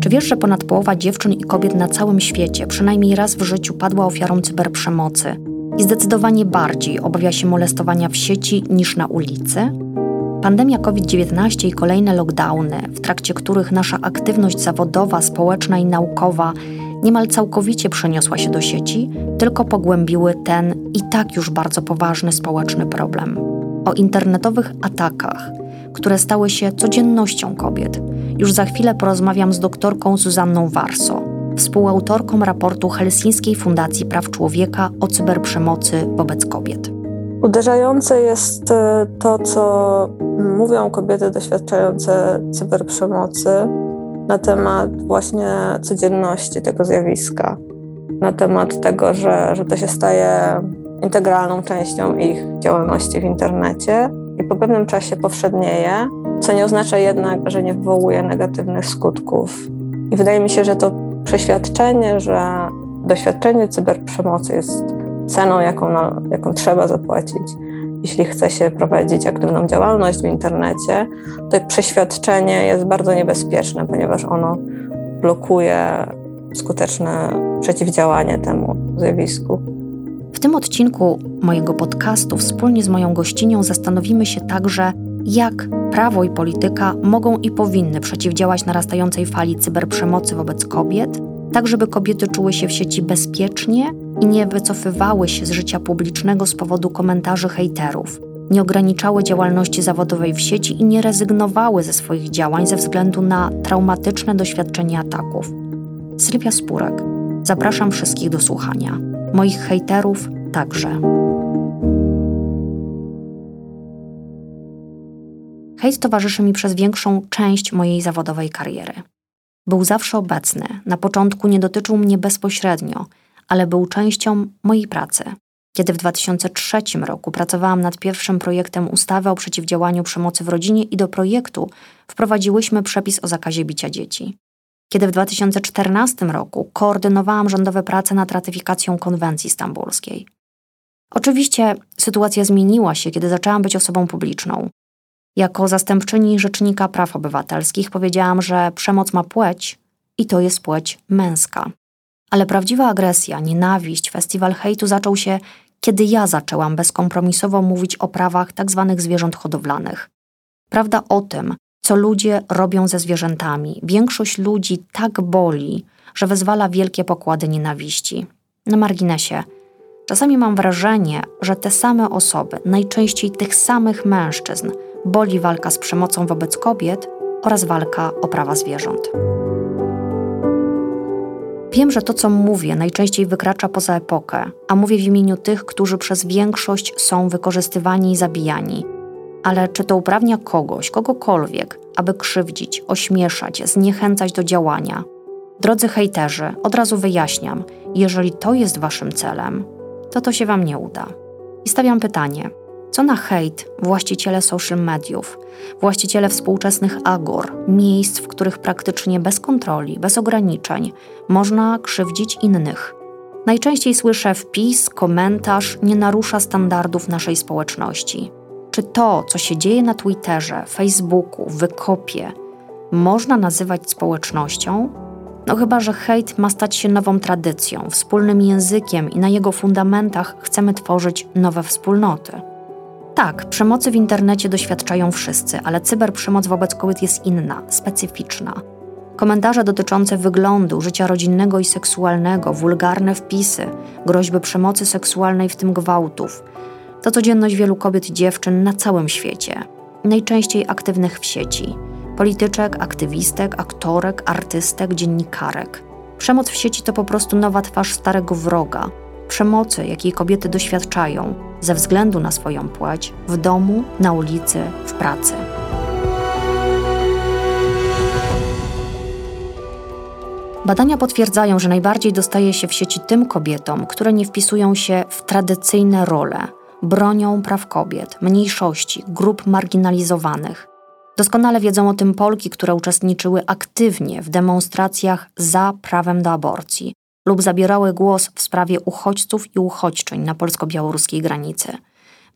Czy wiesz, że ponad połowa dziewczyn i kobiet na całym świecie przynajmniej raz w życiu padła ofiarą cyberprzemocy i zdecydowanie bardziej obawia się molestowania w sieci niż na ulicy? Pandemia COVID-19 i kolejne lockdowny, w trakcie których nasza aktywność zawodowa, społeczna i naukowa niemal całkowicie przeniosła się do sieci, tylko pogłębiły ten i tak już bardzo poważny społeczny problem. O internetowych atakach, które stały się codziennością kobiet. Już za chwilę porozmawiam z doktorką Zuzanną Warso, współautorką raportu Helsińskiej Fundacji Praw Człowieka o cyberprzemocy wobec kobiet. Uderzające jest e, to, co mówią kobiety doświadczające cyberprzemocy na temat właśnie codzienności tego zjawiska, na temat tego, że, że to się staje integralną częścią ich działalności w internecie i po pewnym czasie powszednieje, co nie oznacza jednak, że nie wywołuje negatywnych skutków. I wydaje mi się, że to przeświadczenie, że doświadczenie cyberprzemocy jest ceną, jaką, no, jaką trzeba zapłacić, jeśli chce się prowadzić aktywną działalność w internecie, to przeświadczenie jest bardzo niebezpieczne, ponieważ ono blokuje skuteczne przeciwdziałanie temu zjawisku. W tym odcinku mojego podcastu wspólnie z moją gościnią zastanowimy się także, jak prawo i polityka mogą i powinny przeciwdziałać narastającej fali cyberprzemocy wobec kobiet, tak żeby kobiety czuły się w sieci bezpiecznie i nie wycofywały się z życia publicznego z powodu komentarzy hejterów, nie ograniczały działalności zawodowej w sieci i nie rezygnowały ze swoich działań ze względu na traumatyczne doświadczenie ataków. Sylwia Spurek. Zapraszam wszystkich do słuchania. Moich hejterów także. Hejt towarzyszy mi przez większą część mojej zawodowej kariery. Był zawsze obecny, na początku nie dotyczył mnie bezpośrednio, ale był częścią mojej pracy. Kiedy w 2003 roku pracowałam nad pierwszym projektem ustawy o przeciwdziałaniu przemocy w rodzinie i do projektu wprowadziłyśmy przepis o zakazie bicia dzieci. Kiedy w 2014 roku koordynowałam rządowe prace nad ratyfikacją konwencji stambulskiej. Oczywiście sytuacja zmieniła się, kiedy zaczęłam być osobą publiczną. Jako zastępczyni Rzecznika Praw Obywatelskich powiedziałam, że przemoc ma płeć i to jest płeć męska. Ale prawdziwa agresja, nienawiść, festiwal hejtu zaczął się, kiedy ja zaczęłam bezkompromisowo mówić o prawach tzw. Tak zwierząt hodowlanych. Prawda o tym, co ludzie robią ze zwierzętami, większość ludzi tak boli, że wezwala wielkie pokłady nienawiści. Na marginesie, czasami mam wrażenie, że te same osoby, najczęściej tych samych mężczyzn, boli walka z przemocą wobec kobiet oraz walka o prawa zwierząt. Wiem, że to, co mówię, najczęściej wykracza poza epokę, a mówię w imieniu tych, którzy przez większość są wykorzystywani i zabijani. Ale czy to uprawnia kogoś, kogokolwiek, aby krzywdzić, ośmieszać, zniechęcać do działania? Drodzy hejterzy, od razu wyjaśniam, jeżeli to jest waszym celem, to to się wam nie uda. I stawiam pytanie: co na hejt właściciele social mediów, właściciele współczesnych agor, miejsc, w których praktycznie bez kontroli, bez ograniczeń można krzywdzić innych. Najczęściej słyszę wpis, komentarz nie narusza standardów naszej społeczności. Czy to, co się dzieje na Twitterze, Facebooku, Wykopie, można nazywać społecznością? No chyba, że hejt ma stać się nową tradycją, wspólnym językiem i na jego fundamentach chcemy tworzyć nowe wspólnoty. Tak, przemocy w internecie doświadczają wszyscy, ale cyberprzemoc wobec kobiet jest inna, specyficzna. Komentarze dotyczące wyglądu, życia rodzinnego i seksualnego, wulgarne wpisy, groźby przemocy seksualnej, w tym gwałtów. To codzienność wielu kobiet i dziewczyn na całym świecie, najczęściej aktywnych w sieci polityczek, aktywistek, aktorek, artystek, dziennikarek. Przemoc w sieci to po prostu nowa twarz starego wroga, przemocy, jakiej kobiety doświadczają ze względu na swoją płeć w domu, na ulicy, w pracy. Badania potwierdzają, że najbardziej dostaje się w sieci tym kobietom, które nie wpisują się w tradycyjne role, bronią praw kobiet, mniejszości, grup marginalizowanych. Doskonale wiedzą o tym Polki, które uczestniczyły aktywnie w demonstracjach za prawem do aborcji, lub zabierały głos w sprawie uchodźców i uchodźczyń na polsko-białoruskiej granicy.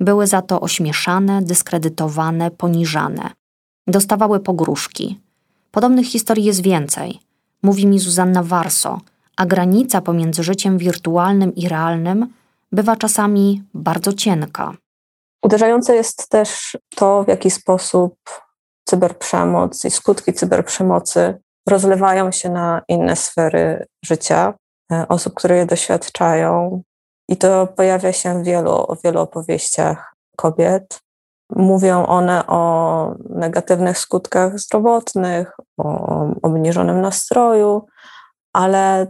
Były za to ośmieszane, dyskredytowane, poniżane. Dostawały pogróżki. Podobnych historii jest więcej. mówi mi Zuzanna Warso, a granica pomiędzy życiem wirtualnym i realnym bywa czasami bardzo cienka. Uderzające jest też to, w jaki sposób cyberprzemoc i skutki cyberprzemocy rozlewają się na inne sfery życia e, osób, które je doświadczają. I to pojawia się w wielu, w wielu opowieściach kobiet. Mówią one o negatywnych skutkach zdrowotnych, o obniżonym nastroju, ale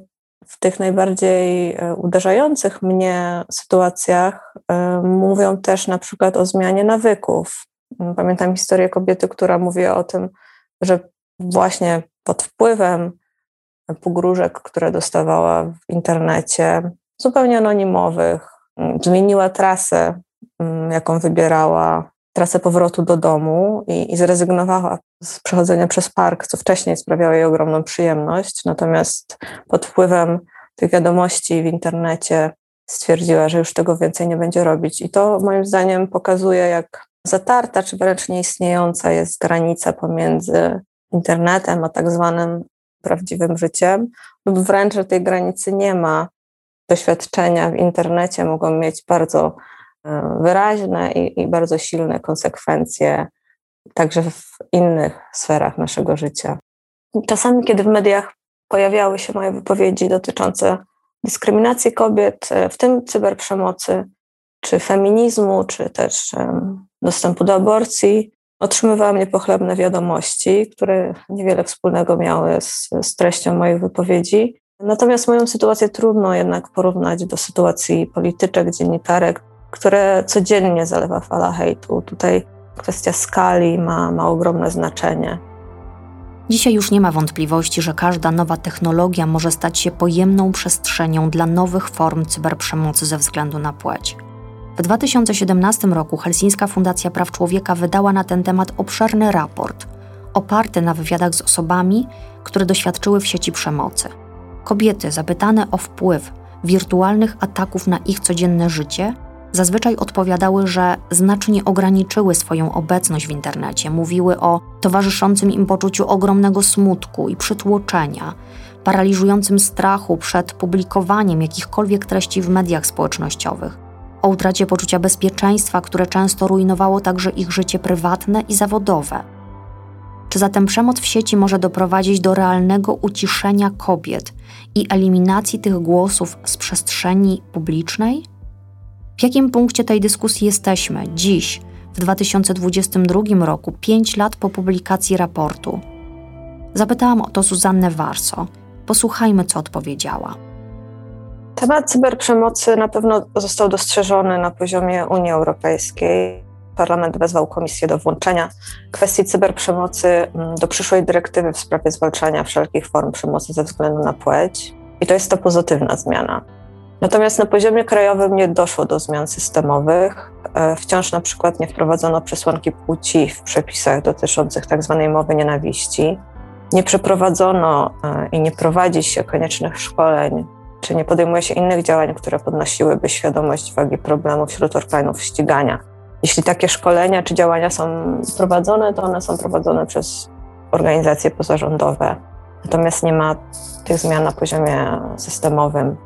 w tych najbardziej e, uderzających mnie sytuacjach e, mówią też na przykład o zmianie nawyków. Pamiętam historię kobiety, która mówi o tym, że właśnie pod wpływem pogróżek, które dostawała w internecie, zupełnie anonimowych, zmieniła trasę, jaką wybierała, trasę powrotu do domu i, i zrezygnowała z przechodzenia przez park, co wcześniej sprawiało jej ogromną przyjemność. Natomiast pod wpływem tych wiadomości w internecie stwierdziła, że już tego więcej nie będzie robić. I to moim zdaniem pokazuje, jak zatarta, czy wręcz nieistniejąca jest granica pomiędzy internetem a tak zwanym prawdziwym życiem, lub wręcz, że tej granicy nie ma. Doświadczenia w internecie mogą mieć bardzo wyraźne i, i bardzo silne konsekwencje także w innych sferach naszego życia. Czasami, kiedy w mediach pojawiały się moje wypowiedzi dotyczące dyskryminacji kobiet, e, w tym cyberprzemocy, czy feminizmu, czy też dostępu do aborcji, otrzymywałam niepochlebne wiadomości, które niewiele wspólnego miały z, z treścią moich wypowiedzi. Natomiast moją sytuację trudno jednak porównać do sytuacji polityczek, dziennikarek, które codziennie zalewa fala hejtu. Tutaj kwestia skali ma, ma ogromne znaczenie. Dzisiaj już nie ma wątpliwości, że każda nowa technologia może stać się pojemną przestrzenią dla nowych form cyberprzemocy ze względu na płeć. W 2017 roku Helsińska Fundacja Praw Człowieka wydała na ten temat obszerny raport, oparty na wywiadach z osobami, które doświadczyły w sieci przemocy. Kobiety zapytane o wpływ wirtualnych ataków na ich codzienne życie zazwyczaj odpowiadały, że znacznie ograniczyły swoją obecność w internecie, mówiły o towarzyszącym im poczuciu ogromnego smutku i przytłoczenia, paraliżującym strachu przed publikowaniem jakichkolwiek treści w mediach społecznościowych, o utracie poczucia bezpieczeństwa, które często rujnowało także ich życie prywatne i zawodowe. Czy zatem przemoc w sieci może doprowadzić do realnego uciszenia kobiet i eliminacji tych głosów z przestrzeni publicznej? W jakim punkcie tej dyskusji jesteśmy dziś, w 2022 roku, pięć lat po publikacji raportu? Zapytałam o to Zuzannę Warso. Posłuchajmy, co odpowiedziała. Temat cyberprzemocy na pewno został dostrzeżony na poziomie Unii Europejskiej. Parlament wezwał Komisję do włączenia kwestii cyberprzemocy mm, do przyszłej dyrektywy w sprawie zwalczania wszelkich form przemocy ze względu na płeć. I to jest to pozytywna zmiana. Natomiast na poziomie krajowym nie doszło do zmian systemowych. E, wciąż na przykład nie wprowadzono przesłanki płci w przepisach dotyczących tzw. Tak mowy nienawiści. Nie przeprowadzono e, i nie prowadzi się koniecznych szkoleń czy nie podejmuje się innych działań, które podnosiłyby świadomość wagi problemu wśród organów ścigania. Jeśli takie szkolenia czy działania są prowadzone, to one są prowadzone przez organizacje pozarządowe. Natomiast nie ma tych zmian na poziomie systemowym.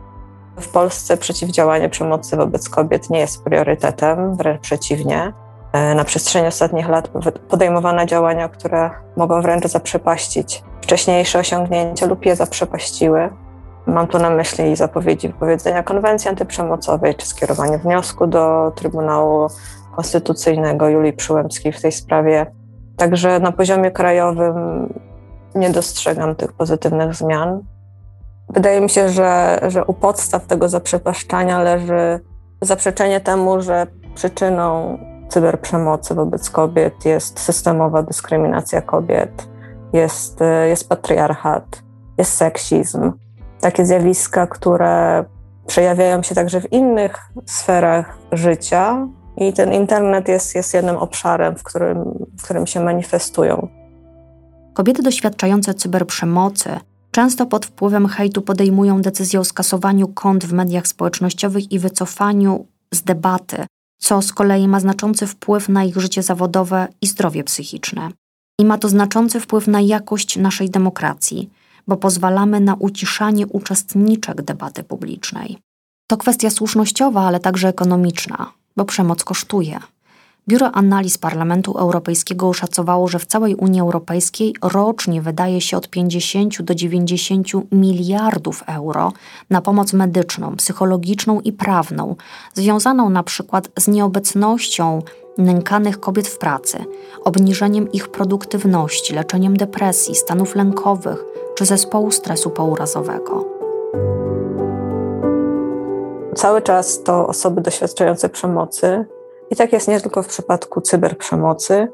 W Polsce przeciwdziałanie przemocy wobec kobiet nie jest priorytetem, wręcz przeciwnie. E, na przestrzeni ostatnich lat podejmowane działania, które mogą wręcz zaprzepaścić wcześniejsze osiągnięcia lub je zaprzepaściły. Mam tu na myśli zapowiedzi wypowiedzenia konwencji antyprzemocowej czy skierowanie wniosku do Trybunału Konstytucyjnego Julii Przyłębskiej w tej sprawie. Także na poziomie krajowym nie dostrzegam tych pozytywnych zmian. Wydaje mi się, że, że u podstaw tego zaprzepaszczania leży zaprzeczenie temu, że przyczyną cyberprzemocy wobec kobiet jest systemowa dyskryminacja kobiet, jest, jest patriarchat, jest seksizm takie zjawiska, które przejawiają się także w innych sferach życia, i ten internet jest, jest jednym obszarem, w którym, w którym się manifestują. Kobiety doświadczające cyberprzemocy często pod wpływem hejtu podejmują decyzję o skasowaniu kont w mediach społecznościowych i wycofaniu z debaty, co z kolei ma znaczący wpływ na ich życie zawodowe i zdrowie psychiczne. I ma to znaczący wpływ na jakość naszej demokracji, bo pozwalamy na uciszanie uczestniczek debaty publicznej. To kwestia słusznościowa, ale także ekonomiczna, bo przemoc kosztuje. Biuro Analiz Parlamentu Europejskiego oszacowało, że w całej Unii Europejskiej rocznie wydaje się od 50 do 90 miliardów euro na pomoc medyczną, psychologiczną i prawną, związaną na przykład z nieobecnością nękanych kobiet w pracy, obniżeniem ich produktywności, leczeniem depresji, stanów lękowych czy zespołu stresu pourazowego. Cały czas to osoby doświadczające przemocy, i tak jest nie tylko w przypadku cyberprzemocy,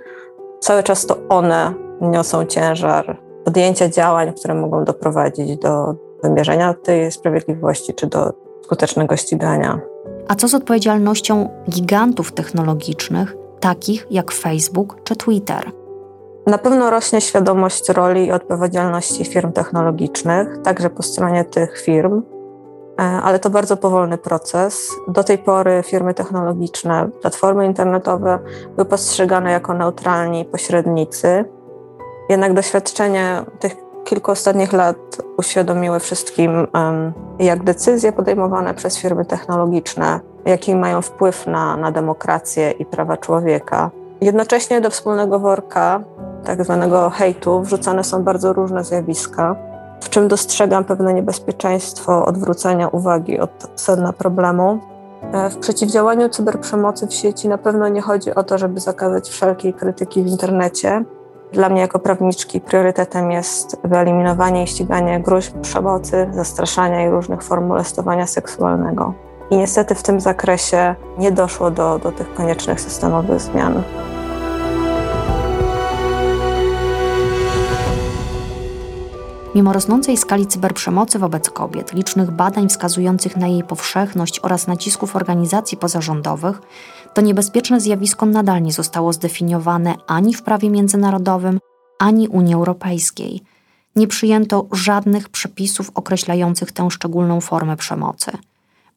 cały czas to one niosą ciężar podjęcia działań, które mogą doprowadzić do wymierzenia tej sprawiedliwości czy do skutecznego ścigania. A co z odpowiedzialnością gigantów technologicznych, takich jak Facebook czy Twitter? Na pewno rośnie świadomość roli i odpowiedzialności firm technologicznych, także po stronie tych firm, ale to bardzo powolny proces. Do tej pory firmy technologiczne, platformy internetowe były postrzegane jako neutralni pośrednicy. Jednak doświadczenie tych kilku ostatnich lat uświadomiły wszystkim, jak decyzje podejmowane przez firmy technologiczne, jaki mają wpływ na, na demokrację i prawa człowieka. Jednocześnie do wspólnego worka, tak zwanego hejtu, wrzucane są bardzo różne zjawiska, w czym dostrzegam pewne niebezpieczeństwo odwrócenia uwagi od sedna problemu. E, w przeciwdziałaniu cyberprzemocy w sieci na pewno nie chodzi o to, żeby zakazać wszelkiej krytyki w internecie, dla mnie jako prawniczki priorytetem jest wyeliminowanie i ściganie gruźb przemocy, zastraszania i różnych form molestowania seksualnego. I niestety w tym zakresie nie doszło do, do tych koniecznych systemowych zmian. Mimo rosnącej skali cyberprzemocy wobec kobiet, licznych badań wskazujących na jej powszechność oraz nacisków organizacji pozarządowych, to niebezpieczne zjawisko nadal nie zostało zdefiniowane ani w prawie międzynarodowym, ani Unii Europejskiej. Nie przyjęto żadnych przepisów określających tę szczególną formę przemocy.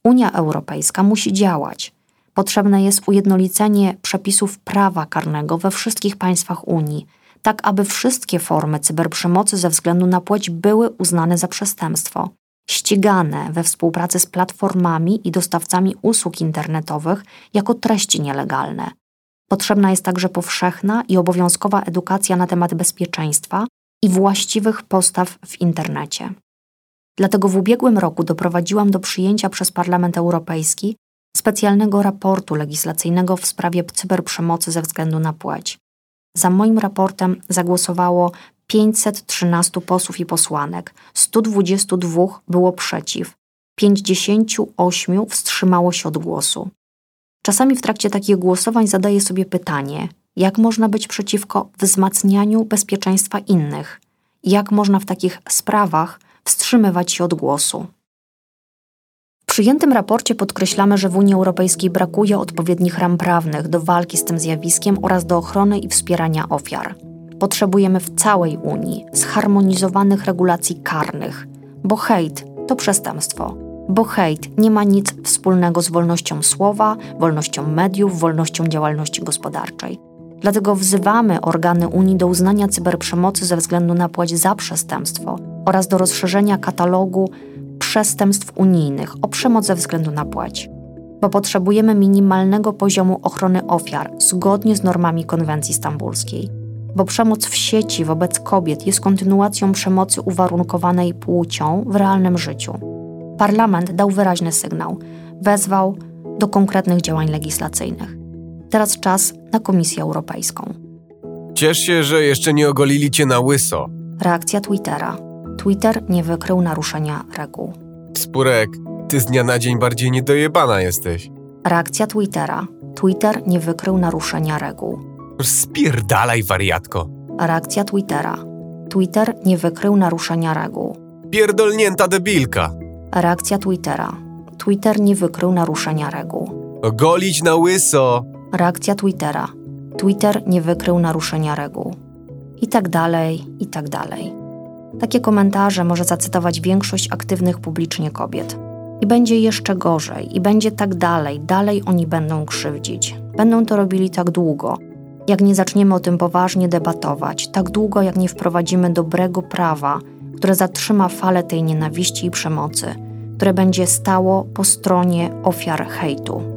Unia Europejska musi działać. Potrzebne jest ujednolicenie przepisów prawa karnego we wszystkich państwach Unii, tak aby wszystkie formy cyberprzemocy ze względu na płeć były uznane za przestępstwo ścigane we współpracy z platformami i dostawcami usług internetowych jako treści nielegalne. Potrzebna jest także powszechna i obowiązkowa edukacja na temat bezpieczeństwa i właściwych postaw w internecie. Dlatego w ubiegłym roku doprowadziłam do przyjęcia przez Parlament Europejski specjalnego raportu legislacyjnego w sprawie cyberprzemocy ze względu na płeć. Za moim raportem zagłosowało 513 posłów i posłanek, 122 było przeciw, 58 wstrzymało się od głosu. Czasami w trakcie takich głosowań zadaję sobie pytanie, jak można być przeciwko wzmacnianiu bezpieczeństwa innych? Jak można w takich sprawach wstrzymywać się od głosu? Przyjętym raporcie podkreślamy, że w Unii Europejskiej brakuje odpowiednich ram prawnych do walki z tym zjawiskiem oraz do ochrony i wspierania ofiar. Potrzebujemy w całej Unii zharmonizowanych regulacji karnych, bo hejt to przestępstwo. Bo hejt nie ma nic wspólnego z wolnością słowa, wolnością mediów, wolnością działalności gospodarczej. Dlatego wzywamy organy Unii do uznania cyberprzemocy ze względu na płeć za przestępstwo oraz do rozszerzenia katalogu przestępstw unijnych o przemoc ze względu na płeć. Bo potrzebujemy minimalnego poziomu ochrony ofiar zgodnie z normami konwencji stambulskiej bo przemoc w sieci wobec kobiet jest kontynuacją przemocy uwarunkowanej płcią w realnym życiu. Parlament dał wyraźny sygnał, wezwał do konkretnych działań legislacyjnych. Teraz czas na Komisję Europejską. Ciesz się, że jeszcze nie ogolili cię na łyso. Reakcja Twittera. Twitter nie wykrył naruszenia reguł. Spurek, ty z dnia na dzień bardziej niedojebana jesteś. Reakcja Twittera. Twitter nie wykrył naruszenia reguł. Spierdalaj, wariatko. Reakcja Twittera. Twitter nie wykrył naruszenia reguł. Pierdolnięta debilka. Reakcja Twittera. Twitter nie wykrył naruszenia reguł. Golić na łyso. Reakcja Twittera. Twitter nie wykrył naruszenia reguł. I tak dalej, i tak dalej. Takie komentarze może zacytować większość aktywnych publicznie kobiet. I będzie jeszcze gorzej, i będzie tak dalej, dalej oni będą krzywdzić. Będą to robili tak długo, jak nie zaczniemy o tym poważnie debatować, tak długo jak nie wprowadzimy dobrego prawa, które zatrzyma falę tej nienawiści i przemocy, które będzie stało po stronie ofiar hejtu.